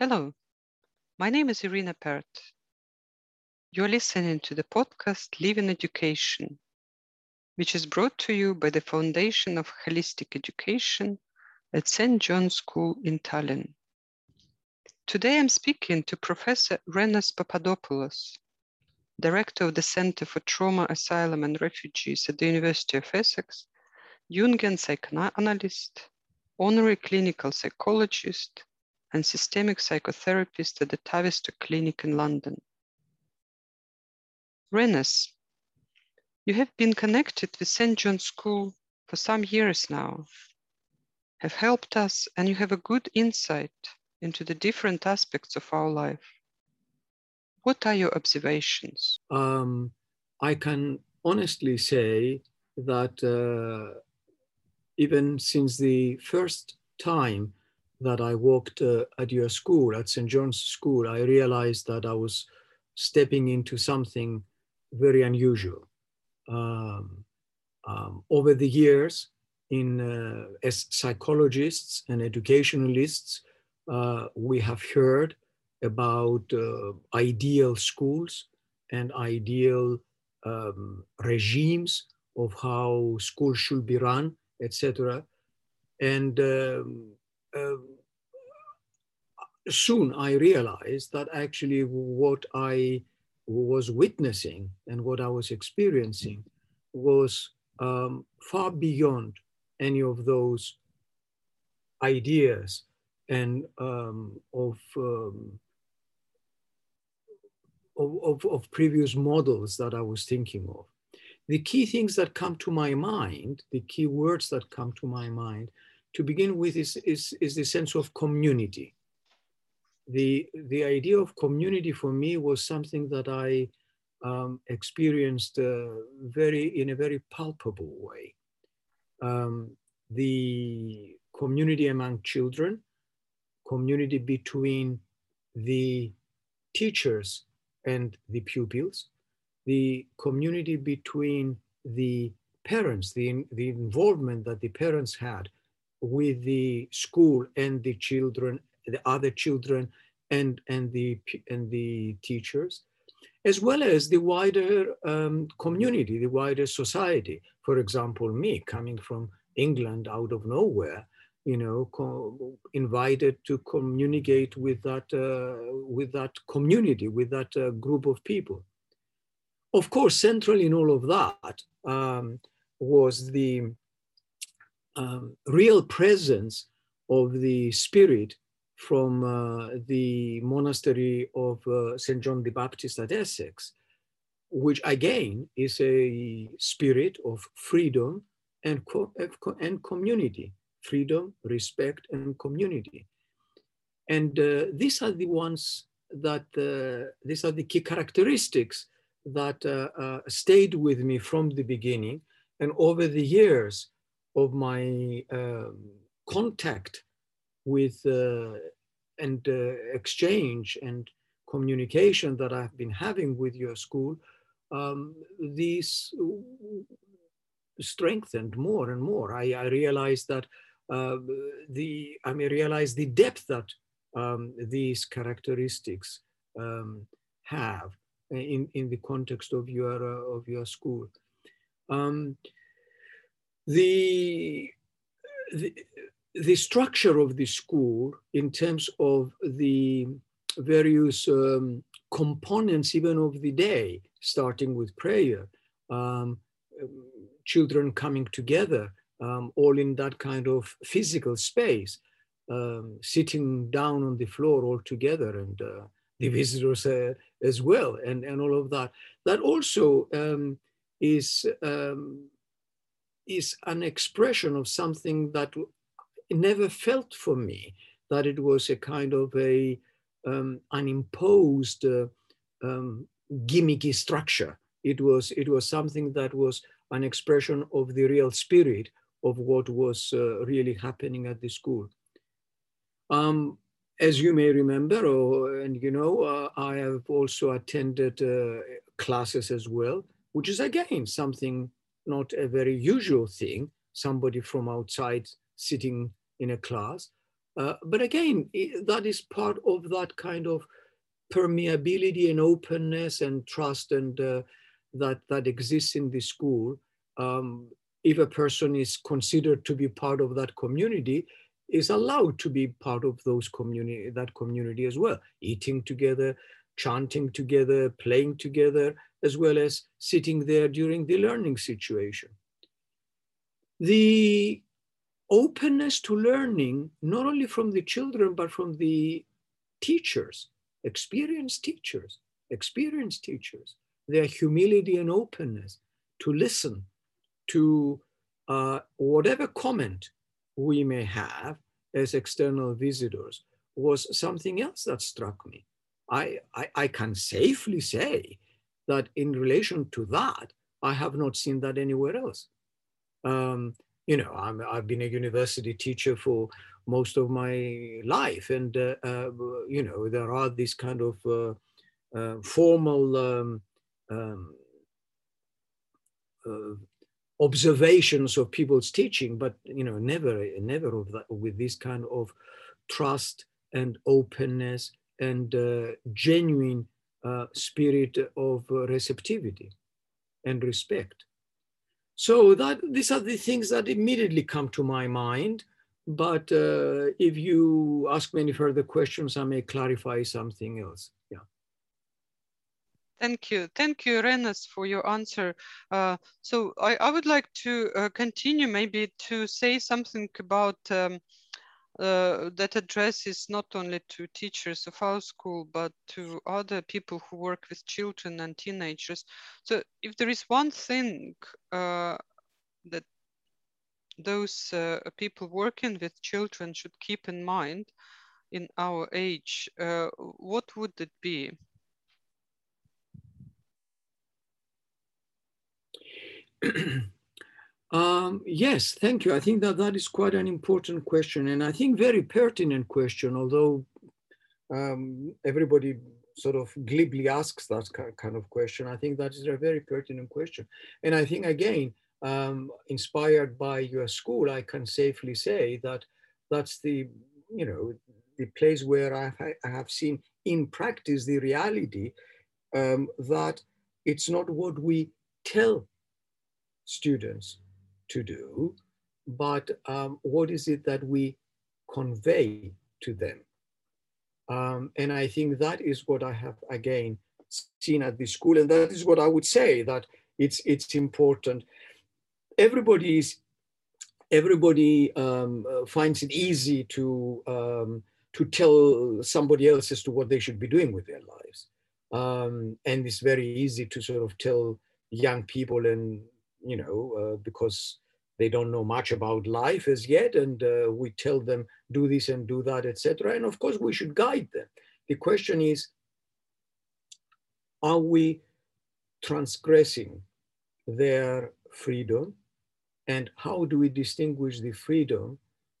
Hello, my name is Irina Pert. You're listening to the podcast Live in Education, which is brought to you by the Foundation of Holistic Education at St. John's School in Tallinn. Today I'm speaking to Professor Renos Papadopoulos, Director of the Center for Trauma, Asylum and Refugees at the University of Essex, Jungian psychoanalyst, honorary clinical psychologist, and systemic psychotherapist at the Tavistock Clinic in London. Renos, you have been connected with St. John's School for some years now, have helped us, and you have a good insight into the different aspects of our life. What are your observations? Um, I can honestly say that uh, even since the first time that I worked uh, at your school, at St. John's School, I realized that I was stepping into something very unusual. Um, um, over the years, in uh, as psychologists and educationalists, uh, we have heard about uh, ideal schools and ideal um, regimes of how schools should be run, etc. And um, uh, soon I realized that actually what I was witnessing and what I was experiencing was um, far beyond any of those ideas and um, of, um, of, of, of previous models that I was thinking of. The key things that come to my mind, the key words that come to my mind to begin with is, is, is the sense of community. The, the idea of community for me was something that I um, experienced uh, very in a very palpable way. Um, the community among children, community between the teachers and the pupils, the community between the parents, the, the involvement that the parents had with the school and the children, the other children, and and the and the teachers, as well as the wider um, community, the wider society. For example, me coming from England out of nowhere, you know, invited to communicate with that uh, with that community, with that uh, group of people. Of course, central in all of that um, was the um, real presence of the spirit from uh, the monastery of uh, St. John the Baptist at Essex, which again is a spirit of freedom and, co- and community, freedom, respect, and community. And uh, these are the ones that, uh, these are the key characteristics that uh, uh, stayed with me from the beginning. And over the years, of my um, contact with uh, and uh, exchange and communication that I've been having with your school, um, these strengthened more and more. I, I realized that uh, the I mean realize the depth that um, these characteristics um, have in, in the context of your uh, of your school. Um, the, the, the structure of the school in terms of the various um, components even of the day, starting with prayer, um, children coming together, um, all in that kind of physical space, um, sitting down on the floor all together and uh, the visitors uh, as well, and, and all of that. That also um, is um, is an expression of something that never felt for me, that it was a kind of a um, imposed uh, um, gimmicky structure. It was, it was something that was an expression of the real spirit of what was uh, really happening at the school. Um, as you may remember, or, and you know, uh, I have also attended uh, classes as well, which is again something not a very usual thing, somebody from outside sitting in a class. Uh, but again, that is part of that kind of permeability and openness and trust and uh, that that exists in the school. Um, if a person is considered to be part of that community, is allowed to be part of those community that community as well, eating together, chanting together, playing together, as well as sitting there during the learning situation. The openness to learning, not only from the children, but from the teachers, experienced teachers, experienced teachers, their humility and openness to listen to uh, whatever comment we may have as external visitors was something else that struck me. I, I, I can safely say that in relation to that, I have not seen that anywhere else. Um, you know, I'm, I've been a university teacher for most of my life, and uh, uh, you know, there are these kind of uh, uh formal um, um, uh, observations of people's teaching, but you know, never, never that, with this kind of trust and openness and uh, genuine uh, spirit of receptivity and respect. So that these are the things that immediately come to my mind. But uh, if you ask me any further questions, I may clarify something else. Yeah. Thank you. Thank you, Renos, for your answer. Uh, so I, I, would like to uh, continue maybe to say something about um, uh, that addresses not only to teachers of our school, but to other people who work with children and teenagers. So if there is one thing uh, that those uh, people working with children should keep in mind in our age, uh, what would it be? Um, yes, thank you. I think that that is quite an important question, and I think very pertinent question. Although um, everybody sort of glibly asks that kind of question, I think that is a very pertinent question. And I think again, um, inspired by your school, I can safely say that that's the you know the place where I, I have seen in practice the reality um, that it's not what we tell students to do, but um, what is it that we convey to them? Um, and I think that is what I have again seen at the school, and that is what I would say that it's it's important. Everybody is everybody um, finds it easy to um, to tell somebody else as to what they should be doing with their lives, um, and it's very easy to sort of tell young people and you know, uh, because they don't know much about life as yet, and uh, we tell them do this and do that, etc. And of course, we should guide them. The question is, are we transgressing their freedom, and how do we distinguish the freedom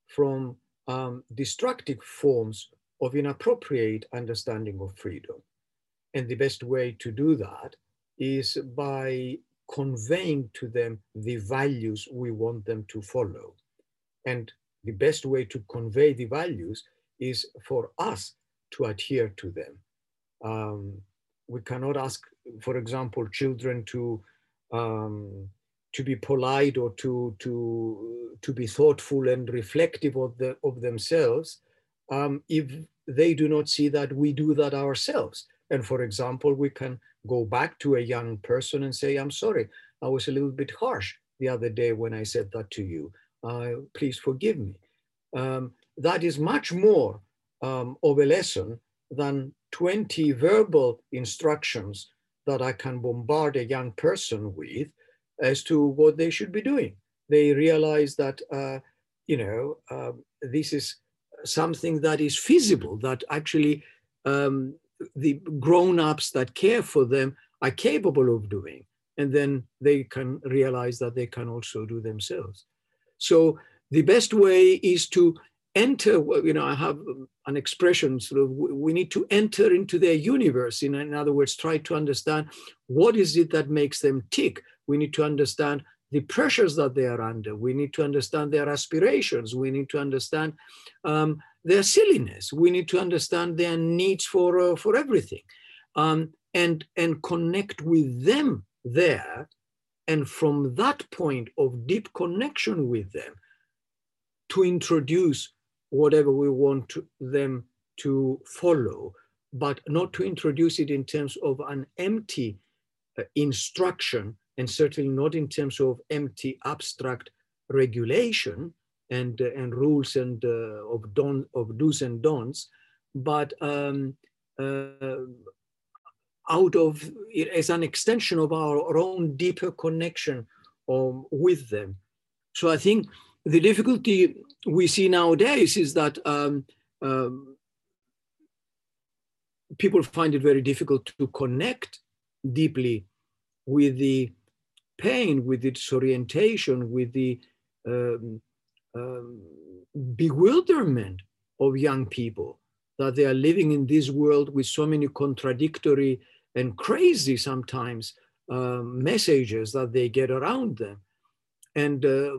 from um, destructive forms of inappropriate understanding of freedom? And the best way to do that is by conveying to them the values we want them to follow. And the best way to convey the values is for us to adhere to them. Um, we cannot ask, for example, children to um, to be polite or to to to be thoughtful and reflective of the of themselves um, if they do not see that we do that ourselves. And for example, we can go back to a young person and say, I'm sorry, I was a little bit harsh the other day when I said that to you. Uh, please forgive me. Um, that is much more um, of a lesson than 20 verbal instructions that I can bombard a young person with as to what they should be doing. They realize that, uh, you know, uh, this is something that is feasible, that actually um, the grown-ups that care for them are capable of doing and then they can realize that they can also do themselves. So the best way is to enter you know i have an expression sort of we need to enter into their universe. In, other words try to understand what is it that makes them tick. We need to understand the pressures that they are under. We need to understand their aspirations. We need to understand um, their silliness. We need to understand their needs for, uh, for everything um, and, and connect with them there. And from that point of deep connection with them, to introduce whatever we want to, them to follow, but not to introduce it in terms of an empty uh, instruction and certainly not in terms of empty abstract regulation and, uh, and rules and uh, of, don, of do's and don'ts, but um, uh, out of as an extension of our, own deeper connection um, with them. So I think the difficulty we see nowadays is that um, um, people find it very difficult to connect deeply with the pain, with its orientation, with the um, um, bewilderment of young people that they are living in this world with so many contradictory and crazy sometimes uh, messages that they get around them and uh,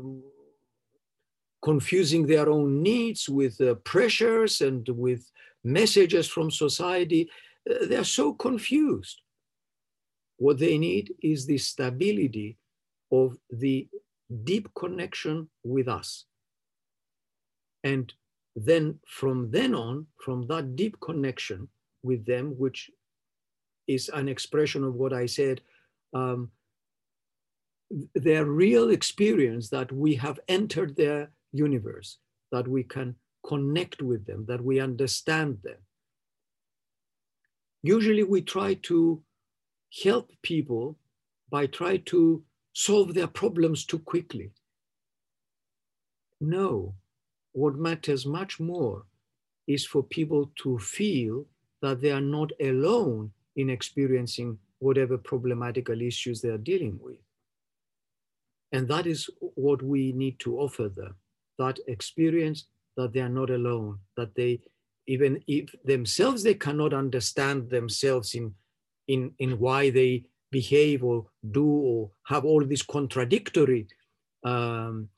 confusing their own needs with uh, pressures and with messages from society. Uh, they are so confused. What they need is the stability of the deep connection with us. And then from then on, from that deep connection with them, which is an expression of what I said, um, their real experience that we have entered their universe, that we can connect with them, that we understand them. Usually we try to help people by trying to solve their problems too quickly. No, what matters much more is for people to feel that they are not alone in experiencing whatever problematical issues they are dealing with. And that is what we need to offer them that experience that they are not alone, that they, even if themselves, they cannot understand themselves in, in, in why they behave or do or have all these contradictory um,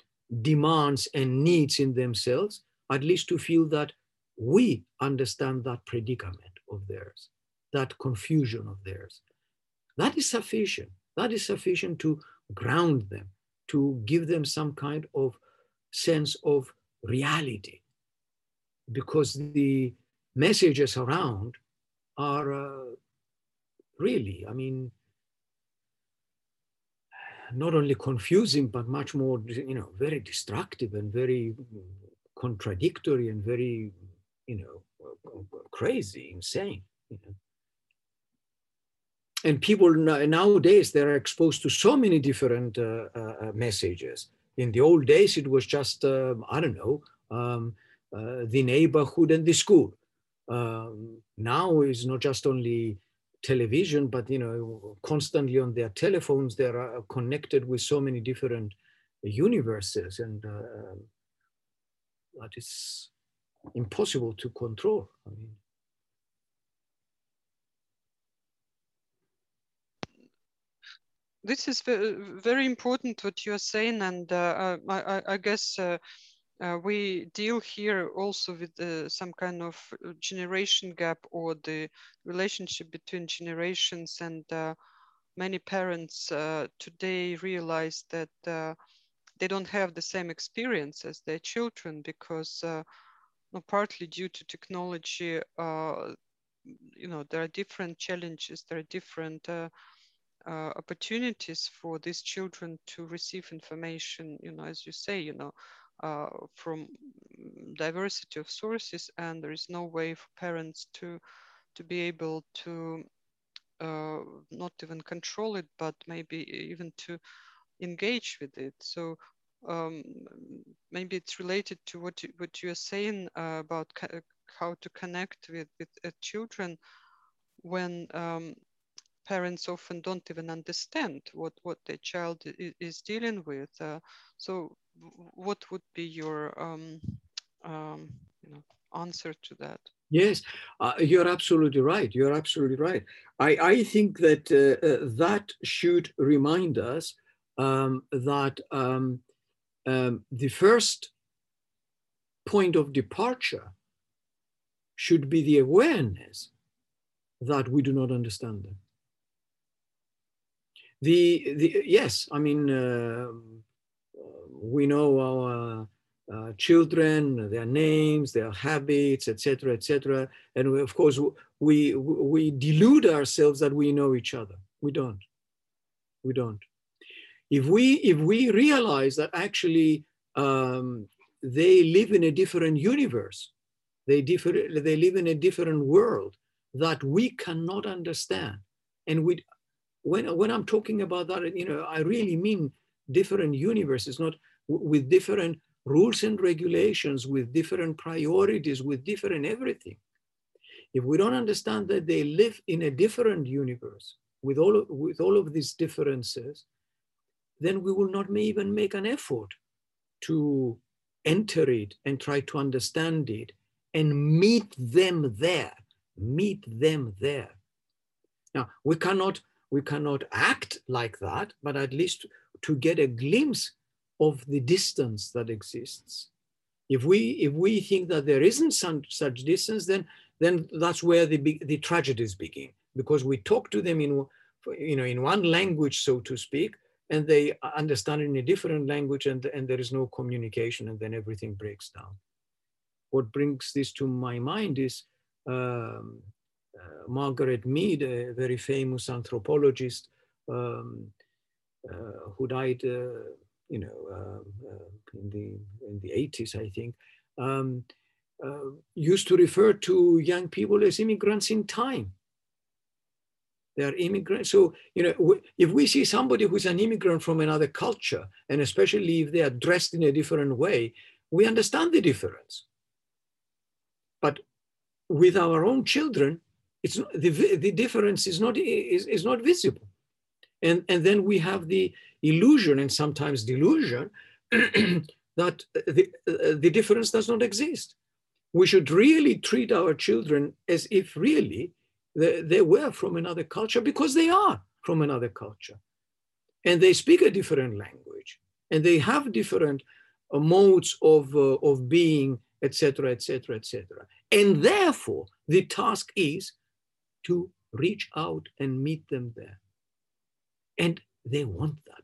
demands and needs in themselves, at least to feel that we understand that predicament of theirs, that confusion of theirs. That is sufficient. That is sufficient to ground them, to give them some kind of sense of reality, because the messages around are uh, really, I mean, not only confusing, but much more, you know, very destructive and very contradictory and very, you know, crazy, insane. You know? And people nowadays, they're exposed to so many different uh, uh, messages. In the old days, it was just, um, I don't know, um, uh, the neighborhood and the school. Um, now it's not just only television, but you know, constantly on their telephones, they are uh, connected with so many different universes, and uh, that is impossible to control. I mean, this is very important what you're saying, and uh, I, I, guess uh, uh, we deal here also with uh, some kind of uh, generation gap or the relationship between generations and uh, many parents uh, today realize that uh, they don't have the same experience as their children because no, partly due to technology you know there are different challenges there are different opportunities for these children to receive information you know as you say you know uh, from diversity of sources and there is no way for parents to to be able to uh, not even control it but maybe even to engage with it. So um, maybe it's related to what you, what you are saying uh, about how to connect with, with uh, children when um, parents often don't even understand what, what their child is, dealing with. Uh, so what would be your um, um, you know, answer to that? Yes, uh, you're absolutely right. You're absolutely right. I, I think that uh, uh, that should remind us um, that um, um, the first point of departure should be the awareness that we do not understand them. The, yes, I mean, uh, we know our uh, children, their names, their habits, etc., etc. And we, of course, we we delude ourselves that we know each other. We don't. We don't. If we if we realize that actually um, they live in a different universe, they differ, they live in a different world that we cannot understand, and we when when I'm talking about that, you know, I really mean different universes, not with different rules and regulations, with different priorities, with different everything. If we don't understand that they live in a different universe with all of, with all of these differences, then we will not even make an effort to enter it and try to understand it and meet them there. Meet them there. Now we cannot we cannot act like that, but at least to get a glimpse of the distance that exists. If we, if we think that there isn't some, such distance, then, then that's where the, the tragedies begin, because we talk to them in, you know, in one language, so to speak, and they understand in a different language and, and there is no communication and then everything breaks down. What brings this to my mind is um, Margaret Mead, a very famous anthropologist um, uh, who died uh, you know, uh, uh, in the in the 80s, I think, um, uh, used to refer to young people as immigrants in time. They are immigrants. So, you know, if we see somebody who's an immigrant from another culture, and especially if they are dressed in a different way, we understand the difference. But with our own children, it's the, the difference is not, is, is not visible. And, and then we have the illusion and sometimes delusion that the, the difference does not exist. We should really treat our children as if really they, they were from another culture because they are from another culture. And they speak a different language and they have different uh, modes of, uh, of being, etc., etc., etc. And therefore, the task is to reach out and meet them there. And they want that.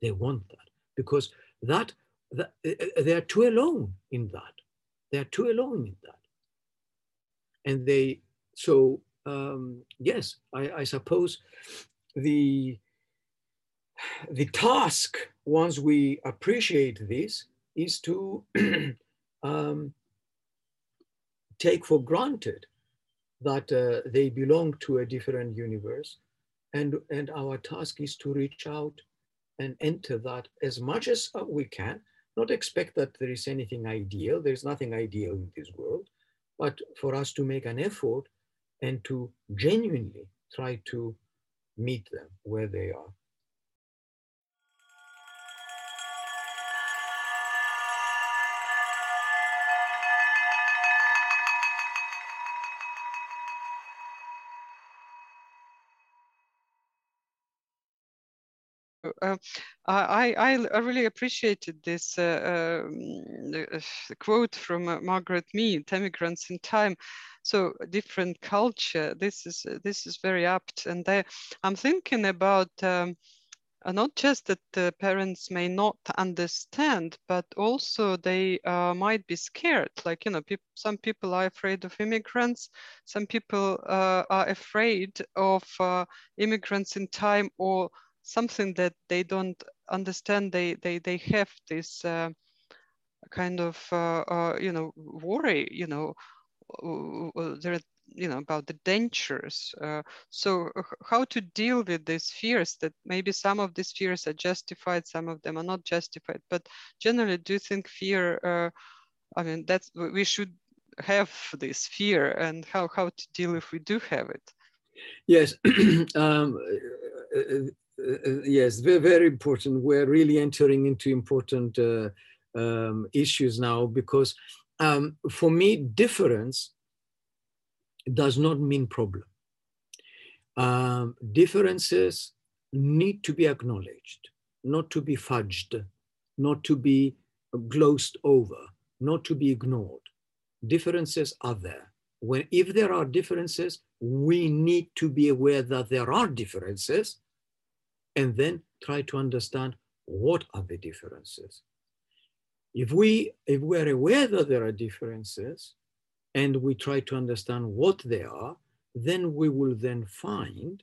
They want that because that, that they are too alone in that. They are too alone in that. And they, so um, yes, I, I suppose the, the task, once we appreciate this, is to um, take for granted that uh, they belong to a different universe and, and our task is to reach out and enter that as much as uh, we can, not expect that there is anything ideal. There's nothing ideal in this world, but for us to make an effort and to genuinely try to meet them where they are. I, I, I really appreciated this uh, um, quote from uh, Margaret Mead, "Immigrants in Time." So different culture. This is this is very apt, and I, I'm thinking about. Um, uh, not just that the parents may not understand, but also they uh, might be scared. Like, you know, pe some people are afraid of immigrants, some people uh, are afraid of uh, immigrants in time or something that they don't understand. They they they have this uh, kind of uh, uh, you know worry. You know, there you know about the dangers. Uh, so how to deal with these fears? That maybe some of these fears are justified, some of them are not justified. But generally, do you think fear? Uh, I mean, that's we should have this fear, and how how to deal if we do have it. Yes. um, uh, yes, very, very important. We're really entering into important uh, um, issues now because um, for me, difference does not mean problem. Um, differences need to be acknowledged. not to be fudged, not to be glossed over, not to be ignored. Differences are there. When, if there are differences, we need to be aware that there are differences and then try to understand what are the differences. If we if we're aware that there are differences and we try to understand what they are, then we will then find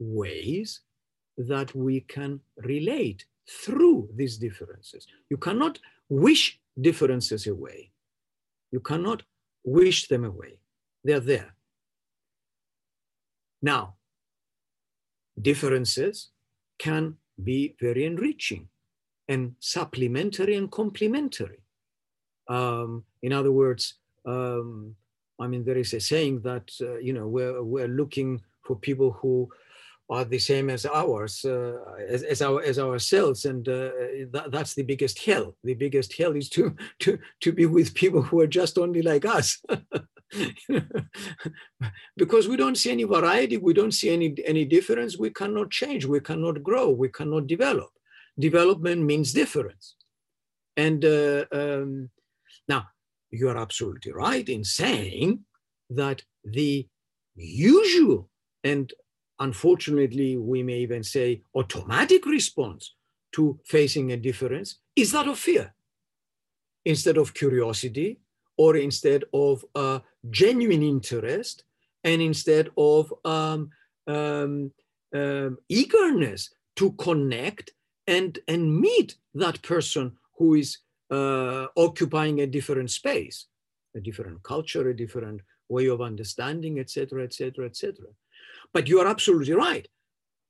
ways that we can relate through these differences. You cannot wish differences away. You cannot wish them away. They're there. Now, differences can be very enriching and supplementary and complementary. Um, in other words, um, I mean, there is a saying that, uh, you know, we're, we're looking for people who are the same as ours, uh, as, as, our, as ourselves. And uh, that, that's the biggest hell. The biggest hell is to, to, to be with people who are just only like us. because we don't see any variety, we don't see any, any difference, we cannot change, we cannot grow, we cannot develop. Development means difference. And uh, um, now, you are absolutely right in saying that the usual and unfortunately, we may even say automatic response to facing a difference is that of fear instead of curiosity or instead of uh, genuine interest and instead of um, um, um, eagerness to connect and, and meet that person who is uh, occupying a different space, a different culture, a different way of understanding, etc., etc., etc. But you are absolutely right.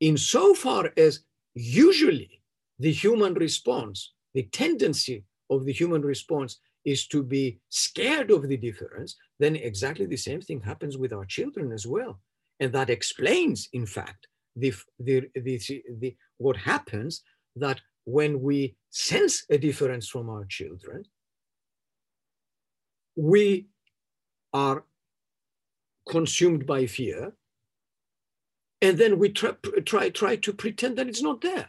Insofar as usually the human response, the tendency of the human response is to be scared of the difference, then exactly the same thing happens with our children as well. And that explains, in fact, the, the, the, the, what happens that when we sense a difference from our children, we are consumed by fear and then we try, try, try to pretend that it's not there.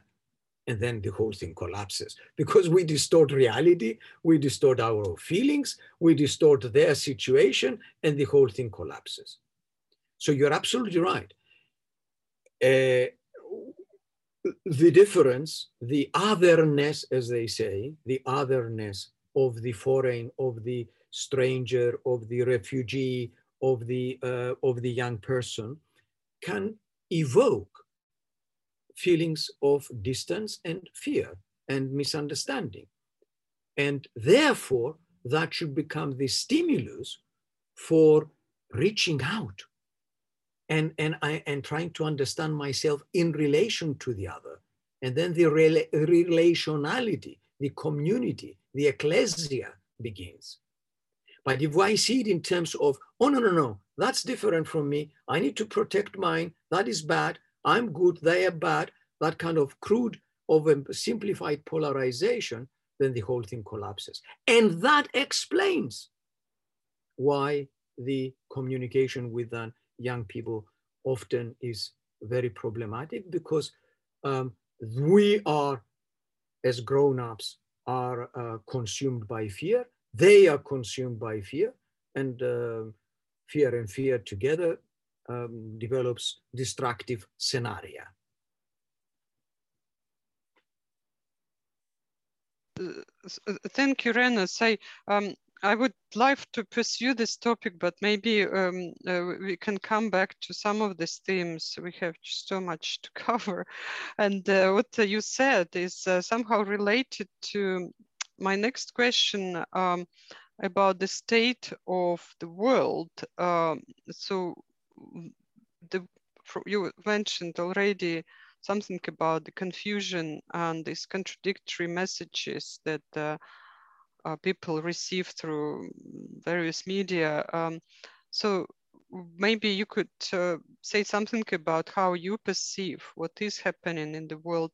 And then the whole thing collapses because we distort reality, we distort our feelings, we distort their situation, and the whole thing collapses. So you're absolutely right. Uh, the difference, the otherness, as they say, the otherness of the foreign, of the stranger, of the refugee, of the uh, of the young person, can evoke feelings of distance and fear and misunderstanding. And therefore, that should become the stimulus for reaching out and, and, I, and trying to understand myself in relation to the other. And then the rela relationality, the community, the ecclesia begins. But if I see it in terms of, oh, no, no, no, that's different from me. I need to protect mine. That is bad. I'm good. They are bad. That kind of crude, of a simplified polarization, then the whole thing collapses. And that explains why the communication with young people often is very problematic because um, we are, as grown-ups, are uh, consumed by fear. They are consumed by fear. And uh, fear and fear together um, develops destructive scenario. Uh, thank you, Renos. I, um, I would like to pursue this topic, but maybe um, uh, we can come back to some of these themes. We have so much to cover. And uh, what you said is uh, somehow related to my next question. Um, about the state of the world. Um, so the, you mentioned already something about the confusion and these contradictory messages that uh, uh, people receive through various media. Um, so maybe you could uh, say something about how you perceive what is happening in the world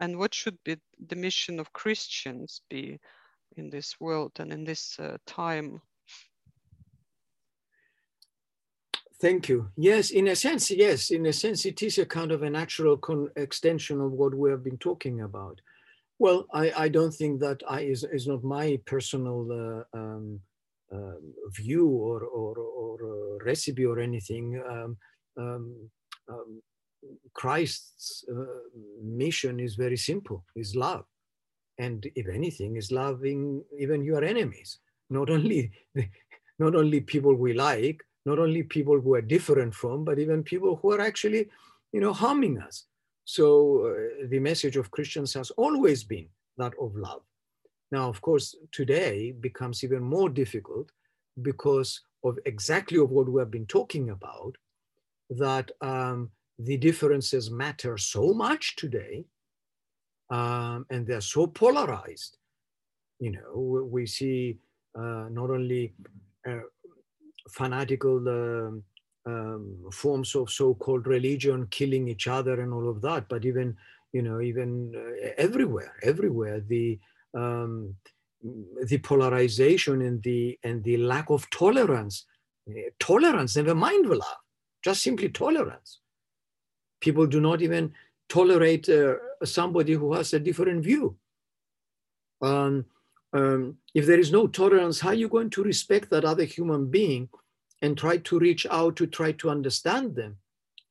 and what should be the mission of Christians be in this world and in this uh, time? Thank you. Yes, in a sense, yes, in a sense, it is a kind of a natural extension of what we have been talking about. Well, I, I don't think that I is, is not my personal uh, um, uh, view or, or, or uh, recipe or anything. Um, um, um Christ's uh, mission is very simple, is love. And if anything, is loving even your enemies, not only, not only people we like, not only people who are different from, but even people who are actually, you know, harming us. So uh, the message of Christians has always been that of love. Now, of course, today becomes even more difficult because of exactly of what we have been talking about, that um, the differences matter so much today, um, and they're so polarized. You know, we see uh, not only uh, fanatical um, um, forms of so-called religion killing each other and all of that. But even you know even uh, everywhere everywhere the um, the polarization and the and the lack of tolerance uh, tolerance never mind love just simply tolerance. People do not even tolerate uh, somebody who has a different view. Um, um, if there is no tolerance how are you going to respect that other human being and try to reach out to try to understand them.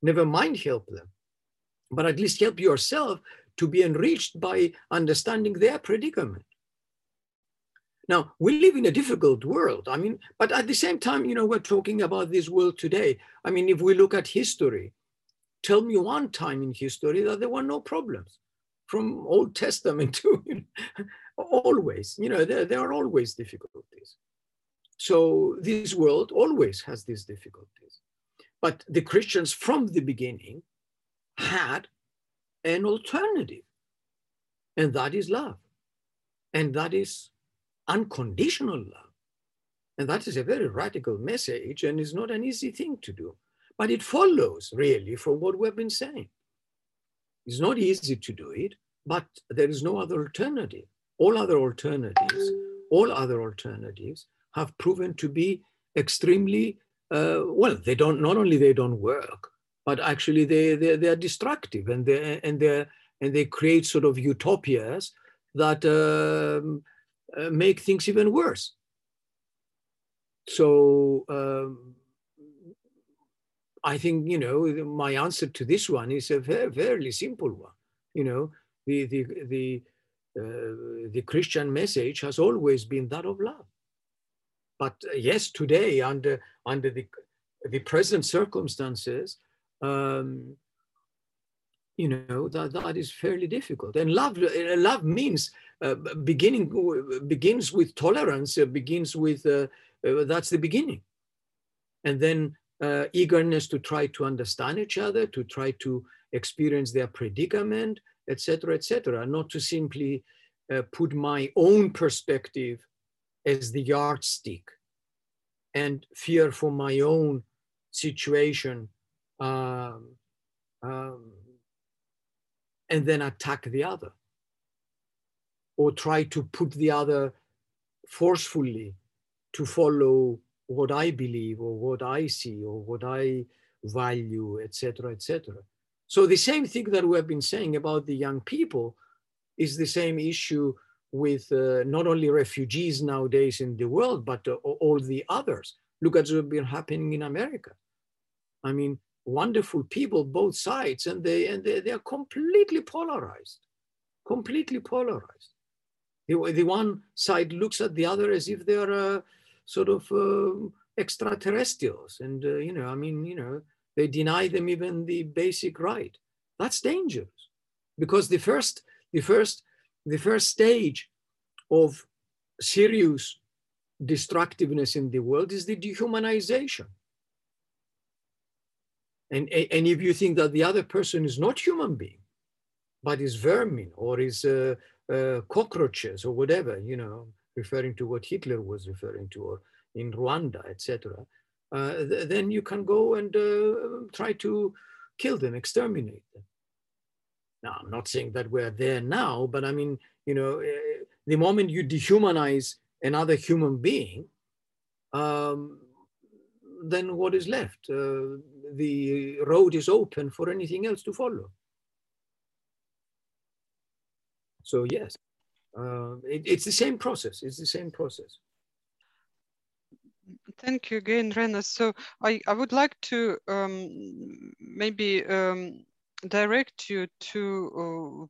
Never mind help them, but at least help yourself to be enriched by understanding their predicament. Now, we live in a difficult world. I mean, but at the same time, you know, we're talking about this world today. I mean, if we look at history, tell me one time in history that there were no problems from Old Testament to always, you know, there, there are always difficulties. So this world always has these difficulties. But the Christians from the beginning had an alternative, and that is love. And that is unconditional love. And that is a very radical message and is not an easy thing to do. But it follows really from what we've been saying. It's not easy to do it, but there is no other alternative. All other alternatives, all other alternatives have proven to be extremely uh, well. They don't not only they don't work, but actually they they, they are destructive and they and they and they create sort of utopias that um, uh, make things even worse. So um, I think you know my answer to this one is a very, fairly simple one. You know the the the uh, the Christian message has always been that of love. But uh, yes, today under under the the present circumstances, um, you know that that is fairly difficult. And love uh, love means uh, beginning begins with tolerance. Begins with uh, that's the beginning, and then eagerness to try to understand each other, to try to experience their predicament, etc., etc. Not to simply put my own perspective as the yardstick and fear for my own situation um, um, and then attack the other or try to put the other forcefully to follow what I believe or what I see or what I value, etc., etc. So the same thing that we have been saying about the young people is the same issue with uh, not only refugees nowadays in the world, but uh, all the others. Look at what's been happening in America. I mean, wonderful people, both sides, and they and they, they are completely polarized, completely polarized. The, the one side looks at the other as if they are uh, sort of uh, extraterrestrials, and uh, you know, I mean, you know, they deny them even the basic right. That's dangerous, because the first, the first the first stage of serious destructiveness in the world is the dehumanization. And, and if you think that the other person is not human being, but is vermin or is uh, uh, cockroaches or whatever, you know, referring to what Hitler was referring to, or in Rwanda, etc., th then you can go and uh, try to kill them, exterminate them. Now, I'm not saying that we're there now, but I mean, you know, eh, the moment you dehumanize another human being, um, then what is left? Uh, the road is open for anything else to follow. So yes, uh, it, it's the same process. It's the same process. Thank you again, Rena. So I, I would like to um, maybe um, direct you to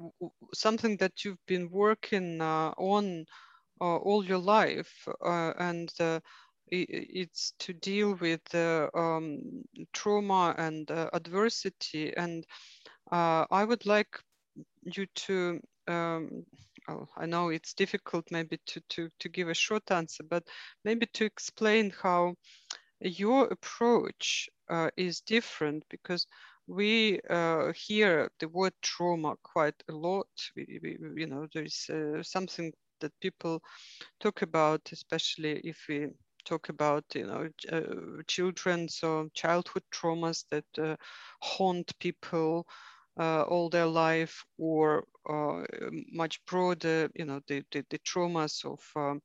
uh, something that you've been working uh, on uh, all your life, uh, and uh, it's to deal with um, trauma and uh, adversity. And I would like you to um, oh, I know it's difficult maybe to, to, to give a short answer, but maybe to explain how your approach uh, is different because we uh, hear the word trauma quite a lot. We, we, you know, there is uh, something that people talk about, especially if we talk about, you know, uh, children, so childhood traumas that uh, haunt people uh, all their life or uh, much broader, you know, the, the, the traumas of, um,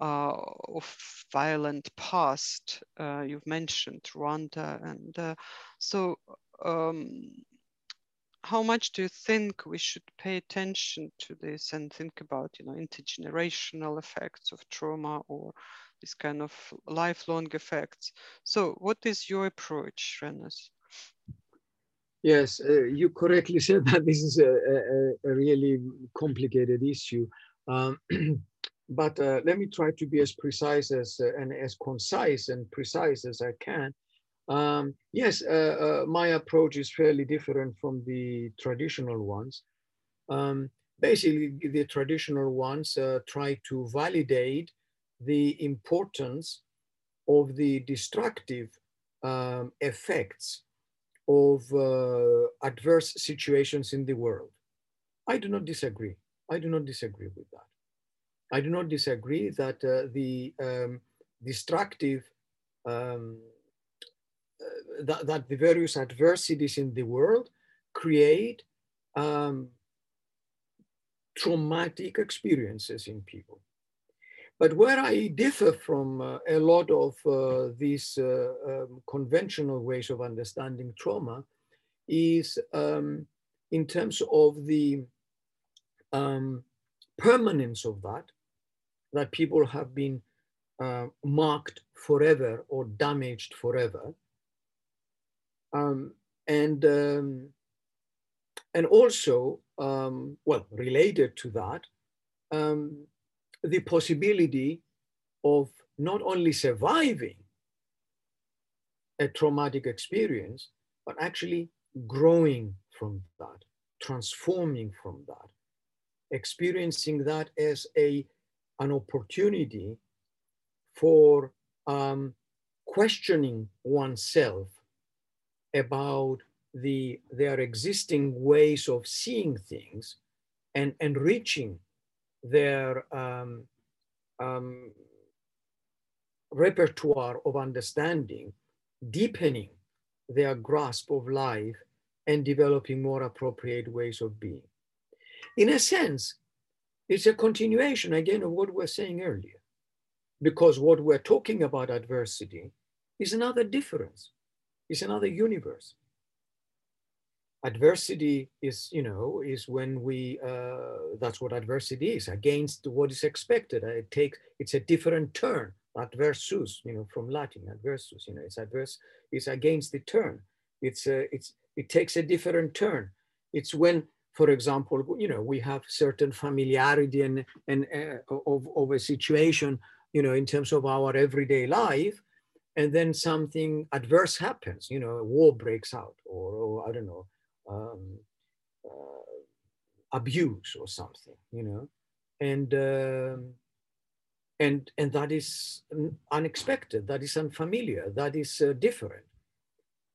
uh, of violent past. Uh, you've mentioned Rwanda. And uh, so um, how much do you think we should pay attention to this and think about, you know, intergenerational effects of trauma or this kind of lifelong effects? So what is your approach, Renos? Yes, uh, you correctly said that this is a, a, a really complicated issue. Um, but uh, let me try to be as precise as uh, and as concise and precise as I can. Um, yes, uh, uh, my approach is fairly different from the traditional ones. Um, basically, the traditional ones uh, try to validate the importance of the destructive um, effects of uh, adverse situations in the world. I do not disagree. I do not disagree with that. I do not disagree that uh, the um, destructive, um, uh, that, that, the various adversities in the world create um, traumatic experiences in people. But where I differ from uh, a lot of uh, these uh, um, conventional ways of understanding trauma is um, in terms of the um, permanence of that, that people have been uh, marked forever or damaged forever. Um, and, um, and also, um, well, related to that, the possibility of not only surviving a traumatic experience, but actually growing from that, transforming from that, experiencing that as a, an opportunity for um, questioning oneself about the, their existing ways of seeing things and enriching their um, um, repertoire of understanding, deepening their grasp of life, and developing more appropriate ways of being. In a sense, it's a continuation again of what we we're saying earlier, because what we're talking about adversity is another difference, it's another universe adversity is you know is when we uh, that's what adversity is against what is expected. Uh, it takes it's a different turn. Adversus you know from latin adversus you know it's adverse it's against the turn. It's uh, it's it takes a different turn. It's when for example you know we have certain familiarity and and uh, of, of a situation you know in terms of our everyday life and then something adverse happens you know a war breaks out or, or i don't know um, uh, abuse or something, you know, and um, and and that is unexpected, that is unfamiliar, that is uh, different.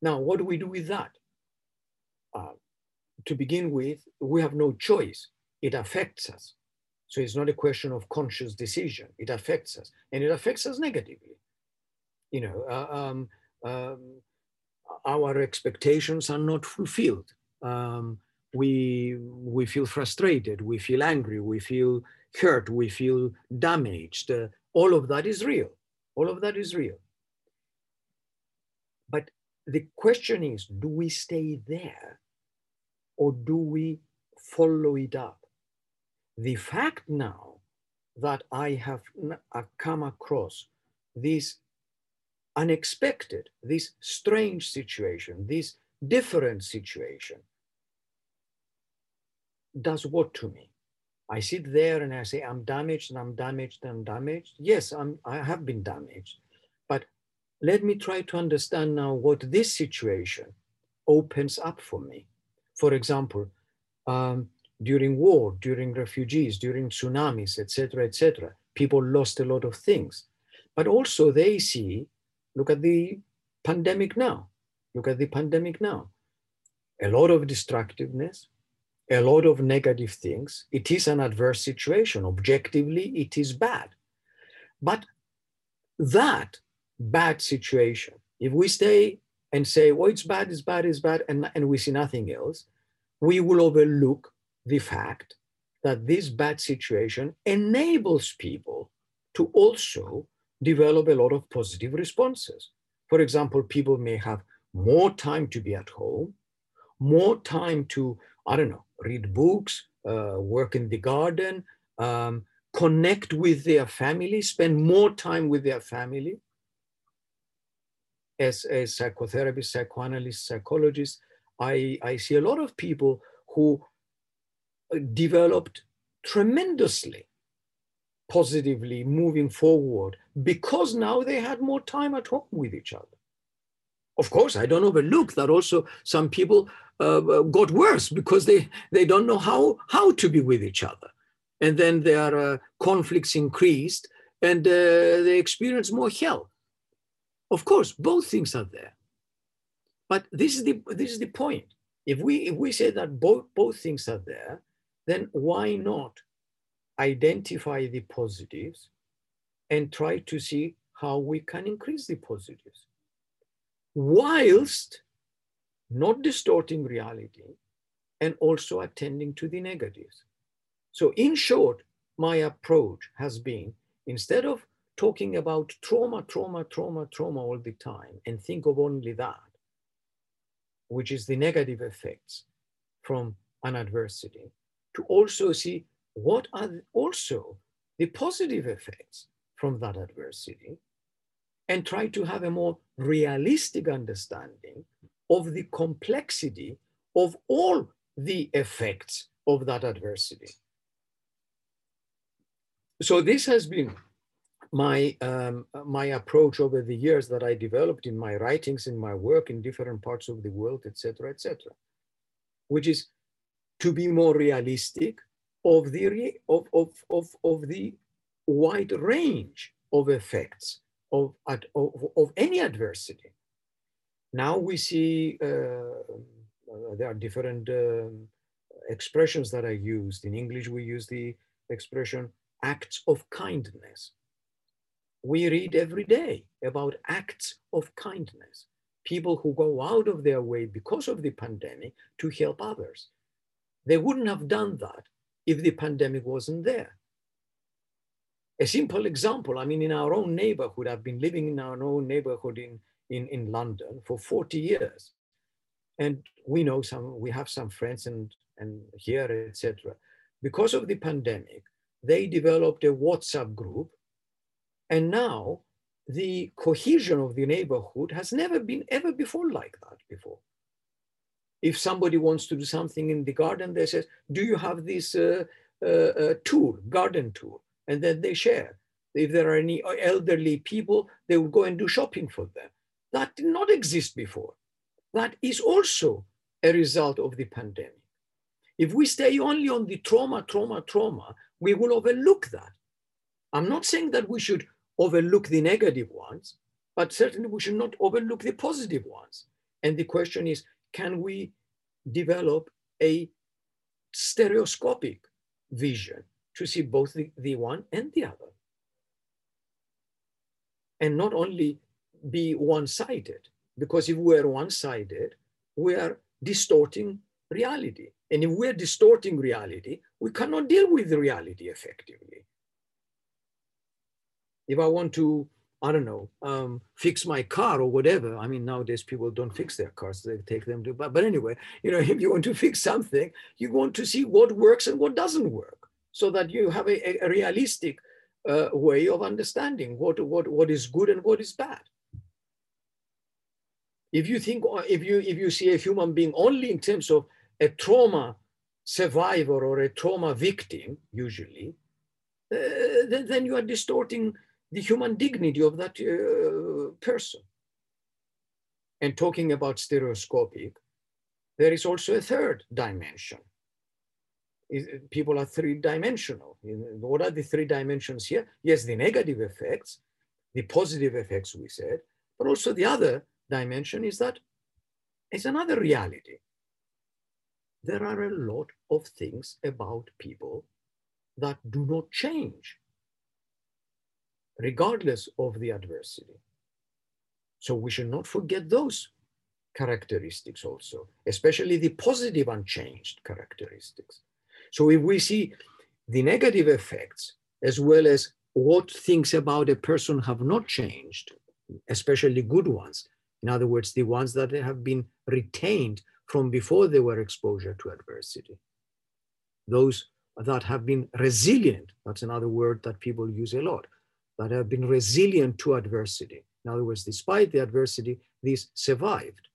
Now, what do we do with that? Uh, to begin with, we have no choice. It affects us. So it's not a question of conscious decision. It affects us, and it affects us negatively. You know, uh, um, um, our expectations are not fulfilled um, we we feel frustrated, we feel angry, we feel hurt, we feel damaged. Uh, all of that is real. All of that is real. But the question is do we stay there or do we follow it up? The fact now that I have come across this unexpected, this strange situation, this different situation, does what to me? I sit there and I say, I'm damaged and I'm damaged and I'm damaged. Yes, I'm, I have been damaged. But let me try to understand now what this situation opens up for me. For example, um, during war, during refugees, during tsunamis, etc., etc., people lost a lot of things. But also they see, look at the pandemic now. Look at the pandemic now. A lot of destructiveness, a lot of negative things. It is an adverse situation. Objectively, it is bad. But that bad situation, if we stay and say, well, it's bad, it's bad, it's bad, and, and we see nothing else, we will overlook the fact that this bad situation enables people to also develop a lot of positive responses. For example, people may have more time to be at home, more time to, I don't know, read books, uh, work in the garden, um, connect with their family, spend more time with their family. As a psychotherapist, psychoanalyst, psychologist, I, I see a lot of people who uh, developed tremendously positively moving forward because now they had more time at home with each other. Of course, I don't overlook that also some people uh, uh, got worse because they, they don't know how, how to be with each other. And then their uh, conflicts increased and uh, they experience more hell. Of course, both things are there. But this is the, this is the point. If we, if we say that both, both things are there, then why not identify the positives and try to see how we can increase the positives? Whilst not distorting reality, and also attending to the negatives. So, in short, my approach has been instead of talking about trauma, trauma, trauma, trauma all the time and think of only that, which is the negative effects from an adversity, to also see what are also the positive effects from that adversity and try to have a more realistic understanding of the complexity of all the effects of that adversity. So this has been my, um, my approach over the years that I developed in my writings, in my work in different parts of the world, etc., etc., which is to be more realistic of the, of, of, of, of the wide range of effects of, of, of any adversity. Now we see uh, uh, there are different um, expressions that are used. In English, we use the expression acts of kindness. We read every day about acts of kindness, people who go out of their way because of the pandemic to help others. They wouldn't have done that if the pandemic wasn't there. A simple example, I mean, in our own neighborhood, I've been living in our own neighborhood in in, in London for 40 years. And we know some, we have some friends and, and here, etc. Because of the pandemic, they developed a WhatsApp group. And now the cohesion of the neighborhood has never been ever before like that before. If somebody wants to do something in the garden, they say, do you have this uh, uh, uh, tool, garden tool? And then they share. If there are any elderly people, they will go and do shopping for them that did not exist before. That is also a result of the pandemic. If we stay only on the trauma, trauma, trauma, we will overlook that. I'm not saying that we should overlook the negative ones, but certainly we should not overlook the positive ones. And the question is, can we develop a stereoscopic vision to see both the, the one and the other? And not only be one-sided because if we're one-sided, we are distorting reality. And if we're distorting reality, we cannot deal with reality effectively. If I want to I don't know, um, fix my car or whatever. I mean, nowadays people don't fix their cars; they take them to. But, but anyway, you know, if you want to fix something, you want to see what works and what doesn't work, so that you have a, a realistic uh, way of understanding what what what is good and what is bad. If you think, if you if you see a human being only in terms of a trauma survivor or a trauma victim, usually, uh, then, then you are distorting the human dignity of that uh, person. And talking about stereoscopic, there is also a third dimension. People are three dimensional. What are the three dimensions here? Yes, the negative effects, the positive effects we said, but also the other dimension is that it's another reality. There are a lot of things about people that do not change regardless of the adversity. So we should not forget those characteristics also, especially the positive unchanged characteristics. So if we see the negative effects as well as what things about a person have not changed, especially good ones, in other words, the ones that have been retained from before they were exposure to adversity, those that have been resilient, that's another word that people use a lot, that have been resilient to adversity. In other words, despite the adversity, these survived.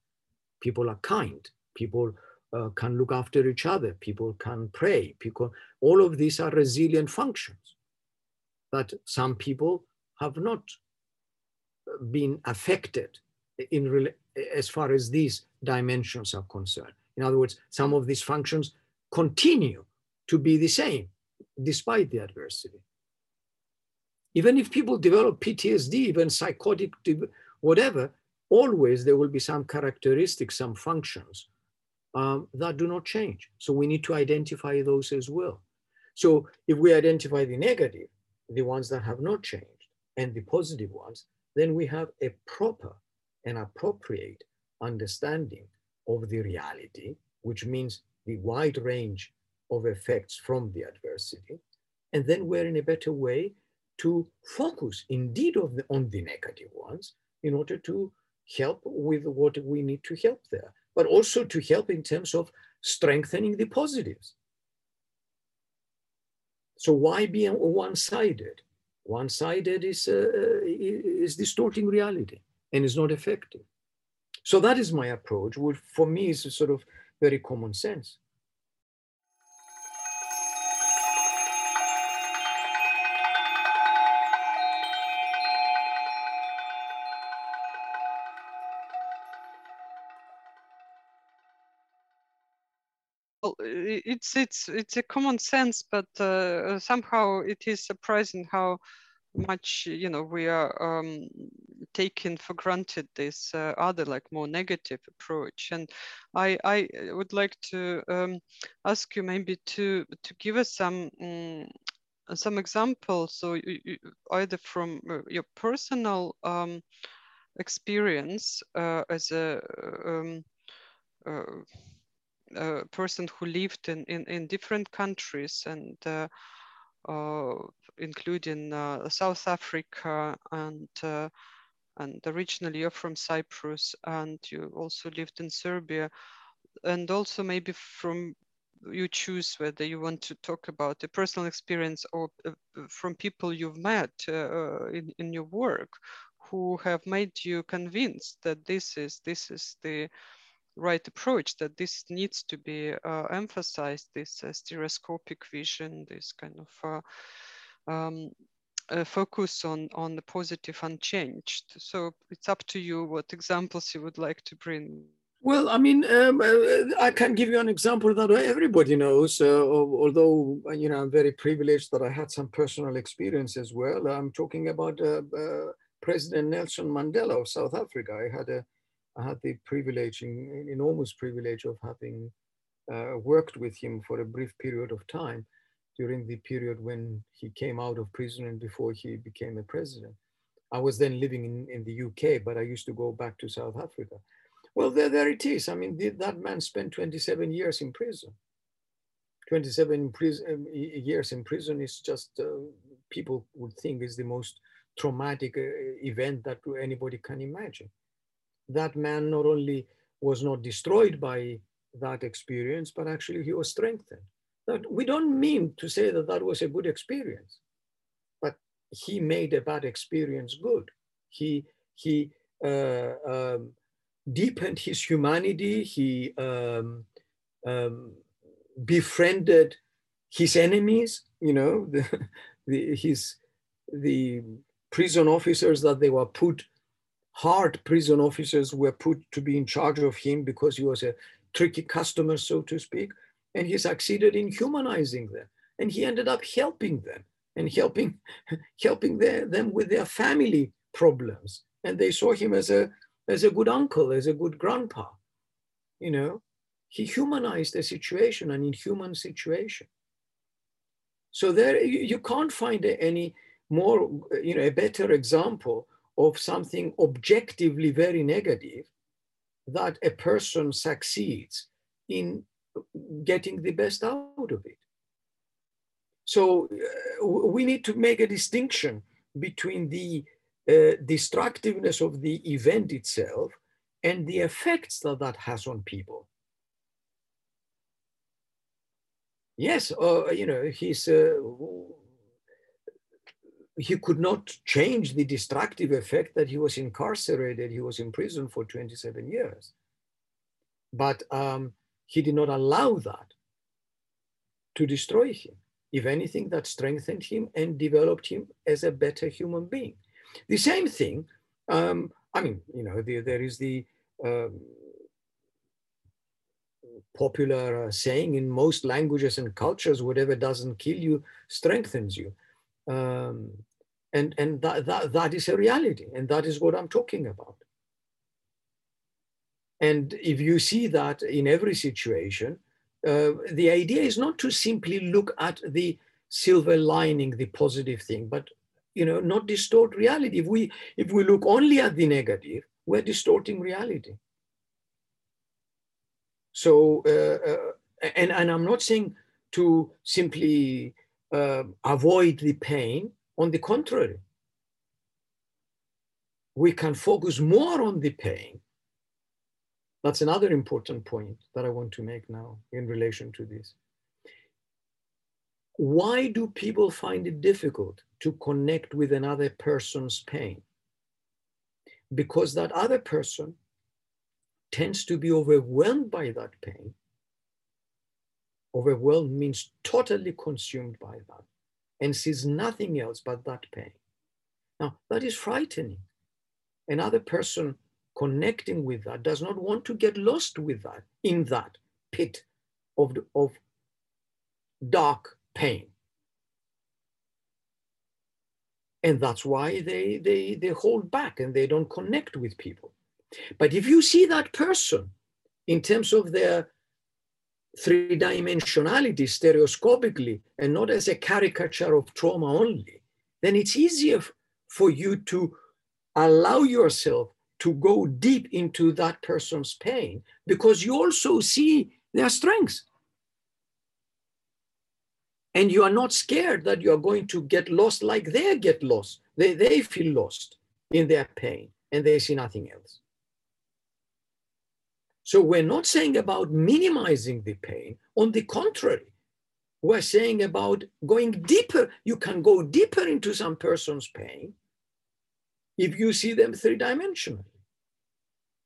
People are kind. People uh, can look after each other. People can pray. People, all of these are resilient functions that some people have not been affected in as far as these dimensions are concerned. In other words, some of these functions continue to be the same despite the adversity. Even if people develop PTSD, even psychotic, whatever, always there will be some characteristics, some functions um, that do not change. So we need to identify those as well. So if we identify the negative, the ones that have not changed, and the positive ones, then we have a proper and appropriate understanding of the reality, which means the wide range of effects from the adversity. And then we're in a better way to focus indeed the, on the negative ones in order to help with what we need to help there, but also to help in terms of strengthening the positives. So why be one-sided? One-sided is, uh, is distorting reality and is not effective. So that is my approach, which for me is sort of very common sense. It's it's it's a common sense, but uh, somehow it is surprising how much you know we are um, taking for granted this uh, other like more negative approach. And i i would like to um, ask you maybe to to give us some um, some examples so you, you, either from uh, your personal um, experience uh, as a um, a person who lived in, in, in different countries and uh, uh, including uh, South Africa and and originally you're from Cyprus and you also lived in Serbia. And also maybe from you choose whether you want to talk about a personal experience or from people you've met uh, in, in your work who have made you convinced that this is this is the right approach that this needs to be uh, emphasized this uh, stereoscopic vision this kind of uh, um, focus on on the positive unchanged so it's up to you what examples you would like to bring well, I mean, um, uh, I can give you an example that everybody knows. Uh, although you know, I'm very privileged that I had some personal experience as well. I'm talking about uh, uh President Nelson Mandela of South Africa. I had a I had the privilege, an enormous privilege of having uh, worked with him for a brief period of time during the period when he came out of prison and before he became a president. I was then living in, in the UK, but I used to go back to South Africa. Well, there, there it is. I mean, that man spent 27 years in prison. 27 in prison, um, years in prison is just, uh, people would think is the most traumatic uh, event that anybody can imagine. That man not only was not destroyed by that experience, but actually he was strengthened. That we don't mean to say that that was a good experience, but he made a bad experience good. He he uh, um, deepened his humanity. He um, um, befriended his enemies. You know, the, the, his the prison officers that they were put hard prison officers were put to be in charge of him because he was a tricky customer, so to speak. And he succeeded in humanizing them. And he ended up helping them and helping, helping their, them with their family problems. And they saw him as a, as a good uncle, as a good grandpa. You know, he humanized the situation, an inhuman situation. So there, you can't find any more, you know, a better example of something objectively very negative that a person succeeds in getting the best out of it. So uh, we need to make a distinction between the uh, destructiveness of the event itself and the effects that that has on people. Yes, uh, you know, he's uh, he could not change the destructive effect that he was incarcerated, he was in prison for 27 years. But um, he did not allow that to destroy him. If anything, that strengthened him and developed him as a better human being. The same thing, um, I mean, you know, the, there is the um, popular uh, saying in most languages and cultures whatever doesn't kill you strengthens you. Um, and and that, that, that is a reality, and that is what I'm talking about. And if you see that in every situation, uh, the idea is not to simply look at the silver lining, the positive thing, but you know, not distort reality. If we if we look only at the negative, we're distorting reality. So, uh, uh, and and I'm not saying to simply uh, avoid the pain. On the contrary, we can focus more on the pain. That's another important point that I want to make now in relation to this. Why do people find it difficult to connect with another person's pain? Because that other person tends to be overwhelmed by that pain Overwhelmed means totally consumed by that and sees nothing else but that pain. Now, that is frightening. Another person connecting with that does not want to get lost with that, in that pit of, of dark pain. And that's why they, they, they hold back and they don't connect with people. But if you see that person in terms of their three dimensionality stereoscopically and not as a caricature of trauma only, then it's easier for you to allow yourself to go deep into that person's pain because you also see their strengths. And you are not scared that you are going to get lost like they get lost. They, they feel lost in their pain and they see nothing else. So we're not saying about minimizing the pain. On the contrary, we're saying about going deeper. You can go deeper into some person's pain if you see them three dimensionally.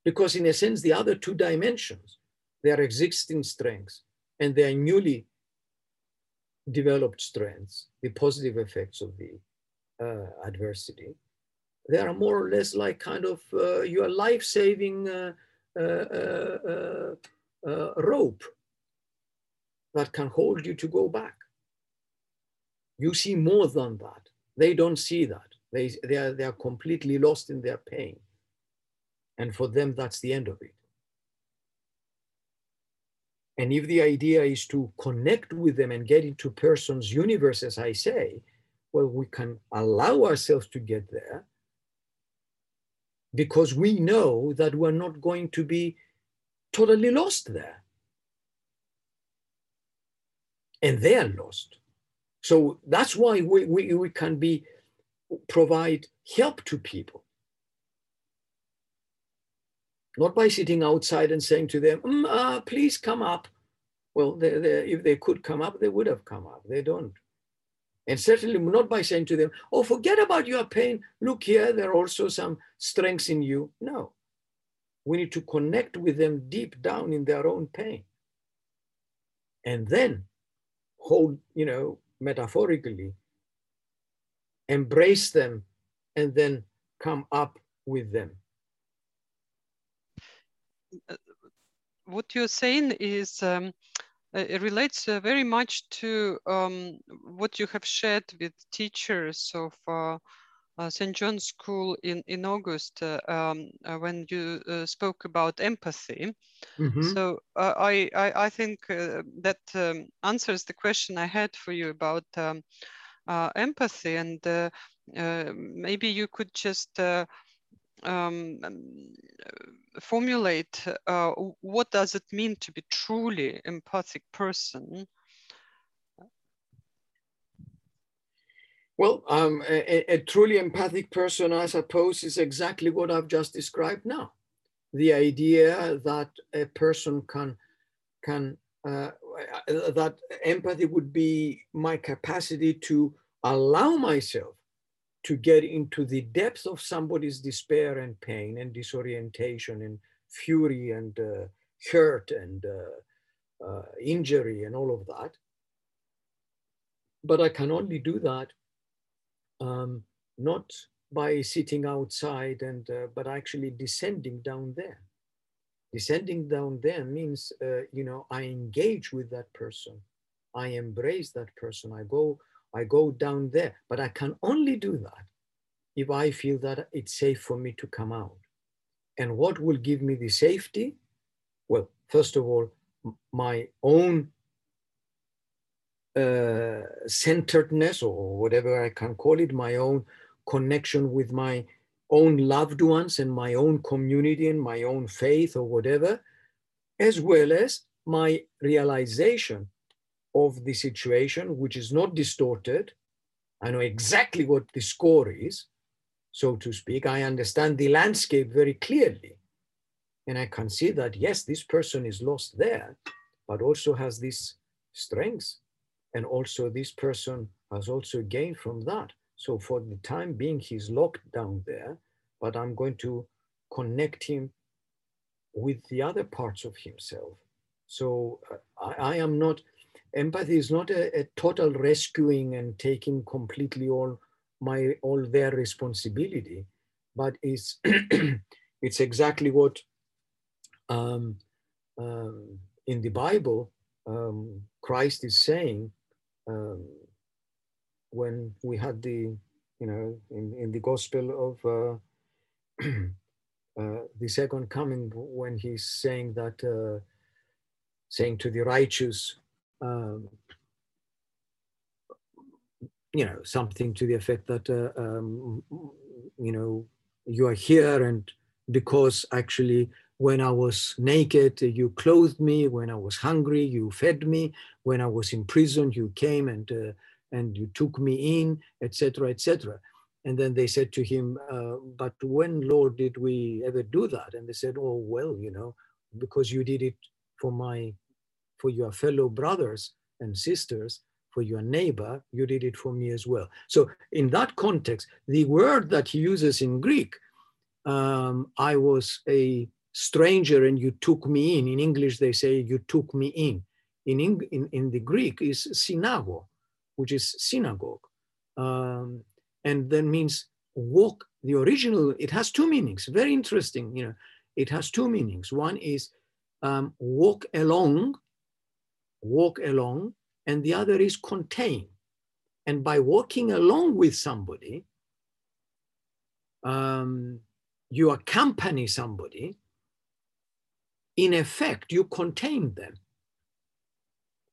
Because, in a sense, the other two dimensions, their existing strengths and their newly developed strengths, the positive effects of the uh, adversity, they are more or less like kind of uh, your life saving. Uh, Uh, uh, uh, rope that can hold you to go back. You see more than that. They don't see that. They, they, are, they are completely lost in their pain. And for them, that's the end of it. And if the idea is to connect with them and get into person's universe, as I say, well, we can allow ourselves to get there because we know that we're not going to be totally lost there. And they're lost. So that's why we, we, we can be provide help to people. Not by sitting outside and saying to them, mm, uh, please come up. Well, they, they, if they could come up, they would have come up. They don't. And certainly not by saying to them, oh, forget about your pain. Look here, there are also some strengths in you. No. We need to connect with them deep down in their own pain. And then hold, you know, metaphorically, embrace them, and then come up with them. Uh, what you're saying is um, it relates uh, very much to um, what you have shared with teachers of uh, uh, St. John's School in, in August uh, um, when you spoke about empathy. Mm-hmm. So I, I, I, think that um, answers the question I had for you about um, empathy. And maybe you could just um, formulate uh, what does it mean to be truly empathic person? Well um, a, a, truly empathic person i suppose is exactly what i've just described now. The idea that a person can can uh, that empathy would be my capacity to allow myself to get into the depth of somebody's despair and pain and disorientation and fury and uh, hurt and uh, uh, injury and all of that. But I can only do that um, not by sitting outside and uh, but actually descending down there. Descending down there means uh, you know I engage with that person, I embrace that person, I go I go down there, but I can only do that if I feel that it's safe for me to come out. And what will give me the safety? Well, first of all, my own uh, centeredness, or whatever I can call it, my own connection with my own loved ones and my own community and my own faith or whatever, as well as my realization of the situation, which is not distorted. I know exactly what the score is, so to speak. I understand the landscape very clearly. And I can see that, yes, this person is lost there, but also has these strengths. And also, this person has also gained from that. So, for the time being, he's locked down there, but I'm going to connect him with the other parts of himself. So, uh, I, I am not empathy is not a, a, total rescuing and taking completely all my all their responsibility, but it's it's exactly what um, um, in the Bible um, Christ is saying um, when we had the you know in, in the Gospel of uh, uh, the second coming when he's saying that uh, saying to the righteous um, you know, something to the effect that, uh, um, you know, you are here and because actually when I was naked, you clothed me. When I was hungry, you fed me. When I was in prison, you came and uh, and you took me in, etc., etc. And then they said to him, uh, "But when, Lord, did we ever do that?" And they said, "Oh, well, you know, because you did it for my for your fellow brothers and sisters, for your neighbor, you did it for me as well. So in that context, the word that he uses in Greek, um, I was a stranger and you took me in. In English, they say you took me in. In, in, in the Greek is synago, which is synagogue. Um, and then means walk. The original, it has two meanings, very interesting. You know, it has two meanings. One is um, walk along, walk along, and the other is contain. And by walking along with somebody, um, you accompany somebody, in effect, you contain them.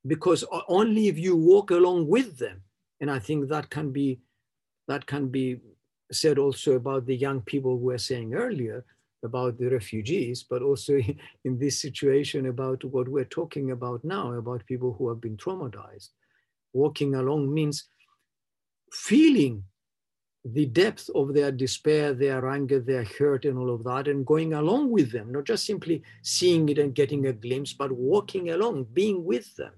Because only if you walk along with them, and I think that can be that can be said also about the young people we were saying earlier, about the refugees, but also in this situation about what we're talking about now, about people who have been traumatized. Walking along means feeling the depth of their despair, their anger, their hurt, and all of that, and going along with them, not just simply seeing it and getting a glimpse, but walking along, being with them.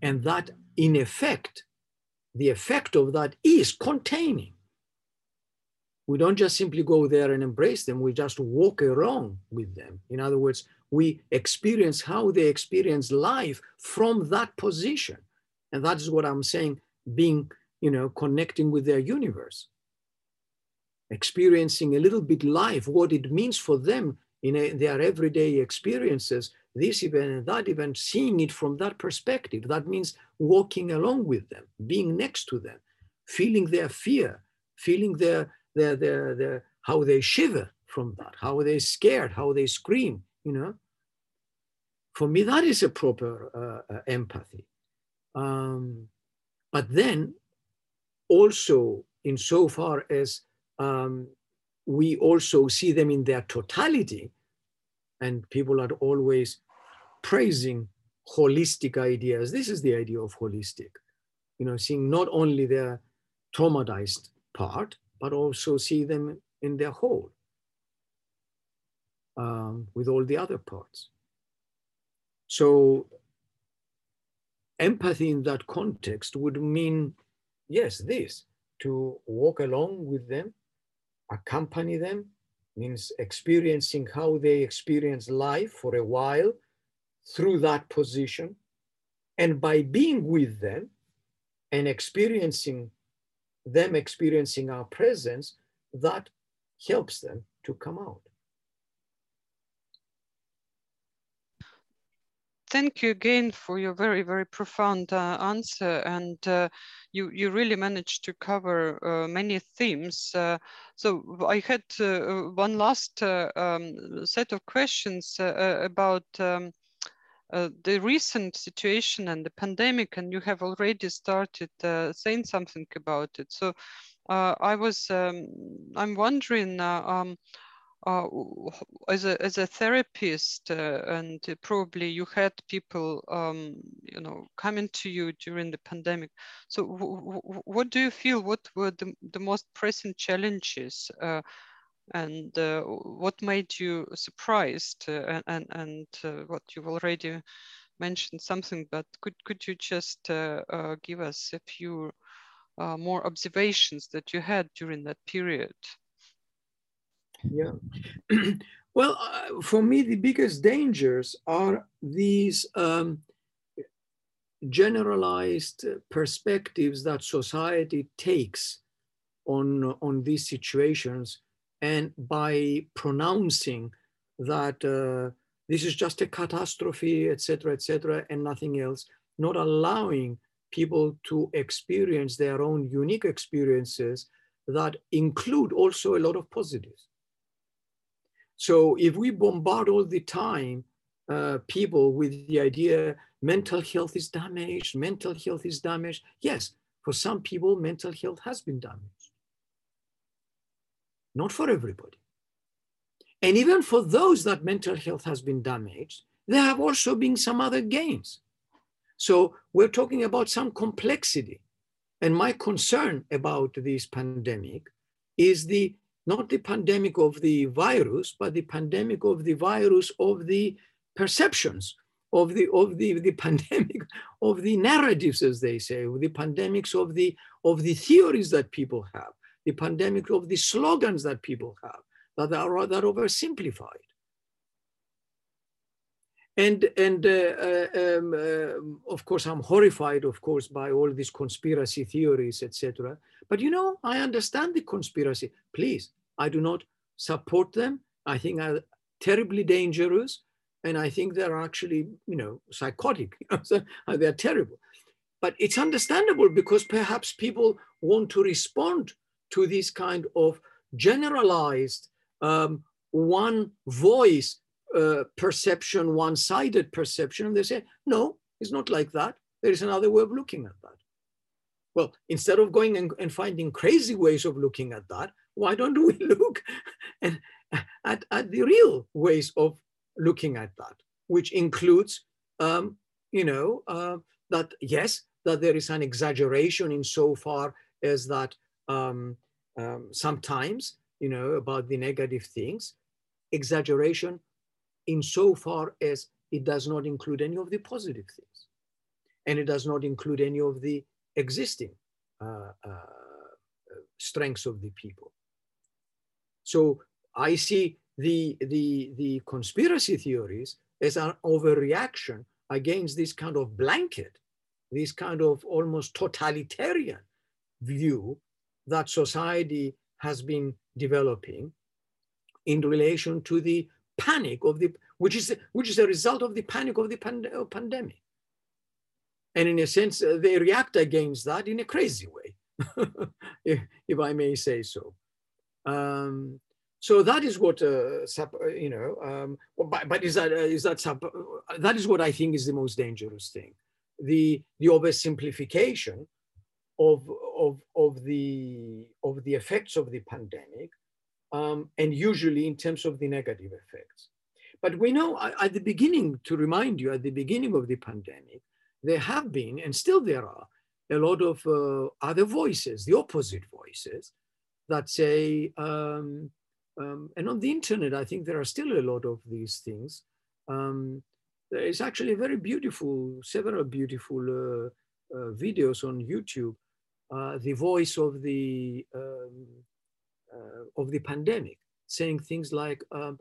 And that, in effect, the effect of that is containing. We don't just simply go there and embrace them, we just walk along with them. In other words, we experience how they experience life from that position. And that is what I'm saying, being, you know, connecting with their universe, experiencing a little bit life, what it means for them in a, their everyday experiences, this event and that event, seeing it from that perspective. That means walking along with them, being next to them, feeling their fear, feeling their, how they shiver from that, how they scared, how they scream, you know. For me, that is a proper uh, uh, empathy. Um, but then also insofar as um, we also see them in their totality, and people are always praising holistic ideas. This is the idea of holistic, you know, seeing not only their traumatized part, but also see them in their whole um, with all the other parts. So empathy in that context would mean, yes, this, to walk along with them, accompany them, means experiencing how they experience life for a while through that position. And by being with them and experiencing them experiencing our presence, that helps them to come out. thank you again for your very, very profound uh, answer. And uh, you, you really managed to cover uh, many themes. Uh, so I had uh, one last uh, um, set of questions about um, the recent situation and the pandemic, and you have already started saying something about it. So I was, um, I'm wondering, um, uh, as a as a therapist, uh, and probably you had people, um, you know, coming to you during the pandemic. So, what do you feel? What were the, the most pressing challenges, uh, and uh, what made you surprised? Uh, and and uh, what you've already mentioned something, but could could you just give us a few more observations that you had during that period? Yeah. well, uh, for me, the biggest dangers are these um, generalized perspectives that society takes on, on these situations. And by pronouncing that uh, this is just a catastrophe, etc., etc., and nothing else, not allowing people to experience their own unique experiences that include also a lot of positives. So if we bombard all the time uh, people with the idea mental health is damaged, mental health is damaged, yes, for some people, mental health has been damaged. Not for everybody. And even for those that mental health has been damaged, there have also been some other gains. So we're talking about some complexity. And my concern about this pandemic is the not the pandemic of the virus, but the pandemic of the virus of the perceptions of the of the, the pandemic of the narratives, as they say, the pandemics of the of the theories that people have, the pandemic of the slogans that people have that are rather oversimplified. And and uh, uh, um, uh, of course, I'm horrified, of course, by all these conspiracy theories, etc. But you know, I understand the conspiracy. Please, I do not support them. I think are terribly dangerous. And I think they're actually, you know, psychotic. they're terrible. But it's understandable because perhaps people want to respond to this kind of generalized um, one voice uh, perception, one sided perception. And they say, no, it's not like that. There is another way of looking at that. Well, instead of going and, and finding crazy ways of looking at that, why don't we look at, at, the real ways of looking at that, which includes, um, you know, uh, that yes, that there is an exaggeration in so far as that um, um, sometimes, you know, about the negative things, exaggeration in so far as it does not include any of the positive things. And it does not include any of the existing uh, uh, strengths of the people. So I see the, the, the conspiracy theories as an overreaction against this kind of blanket, this kind of almost totalitarian view that society has been developing in relation to the panic of the, which is, which is a result of the panic of the pand pandemic. And in a sense, uh, they react against that in a crazy way, if, if, I may say so. Um, so that is what uh, uh you know. Um, but, but, is that uh, is that uh, that is what I think is the most dangerous thing, the the oversimplification of of of the of the effects of the pandemic, um, and usually in terms of the negative effects. But we know at the beginning, to remind you, at the beginning of the pandemic, there have been and still there are a lot of uh, other voices, the opposite voices, that say. Um, um, and on the internet, I think there are still a lot of these things. Um, there is actually very beautiful, several beautiful uh, uh, videos on YouTube. Uh, the voice of the um, uh, of the pandemic, saying things like, um,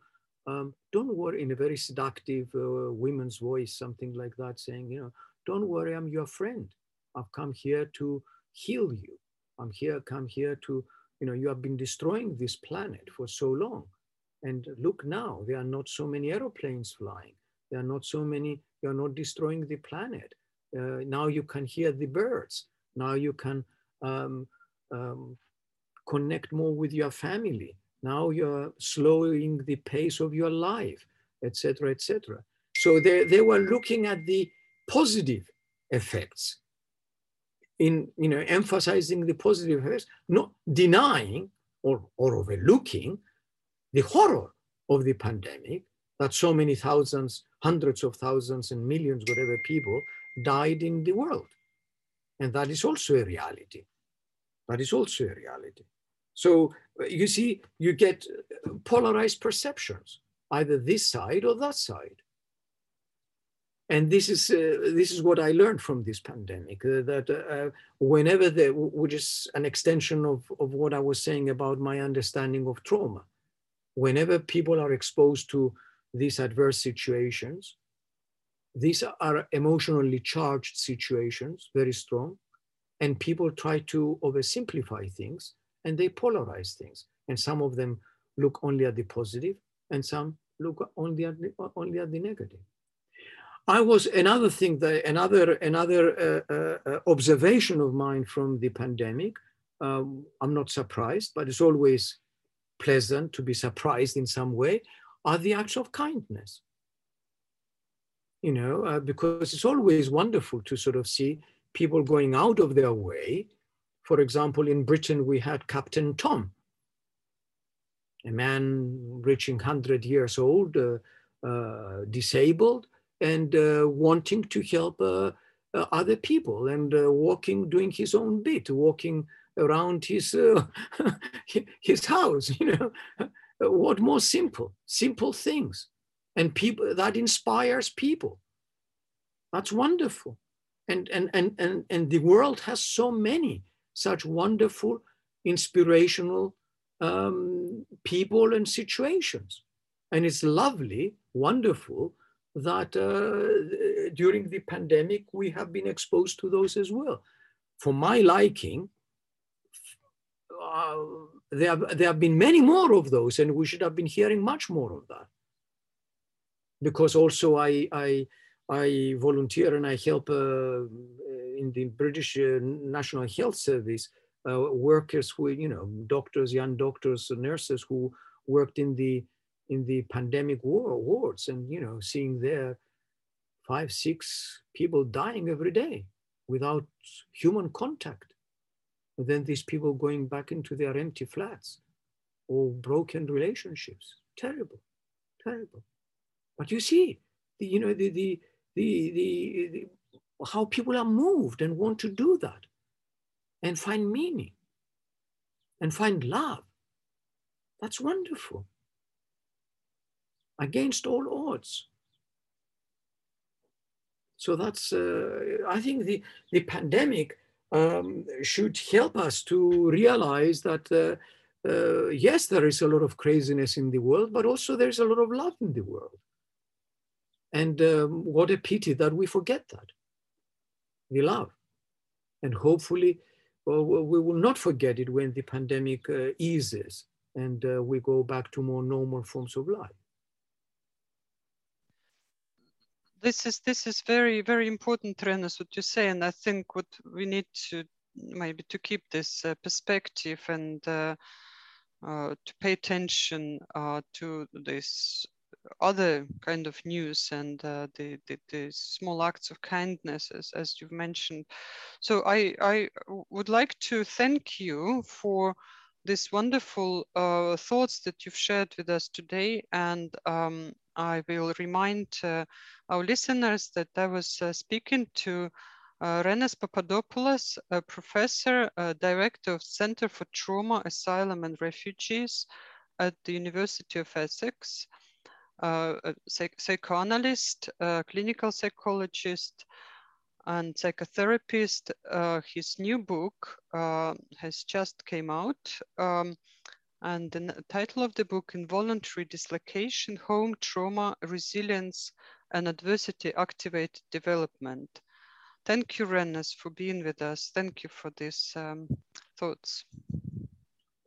um, "Don't worry," in a very seductive uh, women's voice, something like that, saying, "You know, don't worry, I'm your friend. I've come here to heal you. I'm here, come here to you know, you have been destroying this planet for so long. And look now, there are not so many aeroplanes flying. There are not so many, you are not destroying the planet. Uh, now you can hear the birds. Now you can um, um, connect more with your family. Now you're slowing the pace of your life, etc., etc. So they, they were looking at the positive effects in you know emphasizing the positive effects, not denying or, or overlooking the horror of the pandemic that so many thousands, hundreds of thousands and millions, whatever people died in the world. And that is also a reality. That is also a reality. So you see, you get polarized perceptions, either this side or that side and this is uh, this is what I learned from this pandemic uh, that uh, whenever there, which is an extension of, of what I was saying about my understanding of trauma, whenever people are exposed to these adverse situations, these are emotionally charged situations, very strong, and people try to oversimplify things and they polarize things, and some of them look only at the positive, and some look only at the, only at the negative. I was another thing that another another uh, uh, uh, observation of mine from the pandemic. Um, I'm not surprised, but it's always pleasant to be surprised in some way. Are the acts of kindness? You know, uh, because it's always wonderful to sort of see people going out of their way. For example, in Britain, we had Captain Tom, a man reaching 100 years old, uh, uh, disabled, and uh, wanting to help uh, uh, other people and walking, doing his own bit, walking around his his house. You know, what more simple, simple things, and people that inspires people. That's wonderful, and and and and and the world has so many such wonderful, inspirational um, people and situations, and it's lovely, wonderful that uh, during the pandemic, we have been exposed to those as well. For my liking, uh, there, there have been many more of those, and we should have been hearing much more of that. Because also I, I, I volunteer and I help uh, in the British uh, National Health Service uh, workers who, you know, doctors, young doctors, nurses who worked in the in the pandemic war wards and you know seeing there five six people dying every day without human contact. And then these people going back into their empty flats or broken relationships. Terrible terrible but you see the, you know the the the, the, the how people are moved and want to do that and find meaning and find love. That's wonderful. Against all odds. So that's, uh, I think the, the pandemic um, should help us to realize that, uh, uh, yes, there is a lot of craziness in the world, but also there's a lot of love in the world. And um, what a pity that we forget that, the love. And hopefully well, we will not forget it when the pandemic uh, eases and uh, we go back to more normal forms of life. This is this is very very important, Renos, what you say, and I think what we need to maybe to keep this uh, perspective and uh, uh, to pay attention uh, to this other kind of news and uh, the, the, the, small acts of kindness as, you've mentioned. So I, I would like to thank you for these wonderful uh, thoughts that you've shared with us today. And um, I will remind uh, our listeners that I was uh, speaking to uh, Renos Papadopoulos, a professor, director of Center for Trauma, Asylum and Refugees at the University of Essex psych psychoanalyst, clinical psychologist, and psychotherapist. Uh, his new book uh, has just came out. Um, and the title of the book, Involuntary Dislocation, Home Trauma, Resilience, and Adversity Activated Development. Thank you, Renos, for being with us. Thank you for these um, thoughts.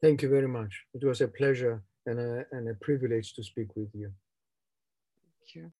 Thank you very much. It was a pleasure and a, and a privilege to speak with you. You.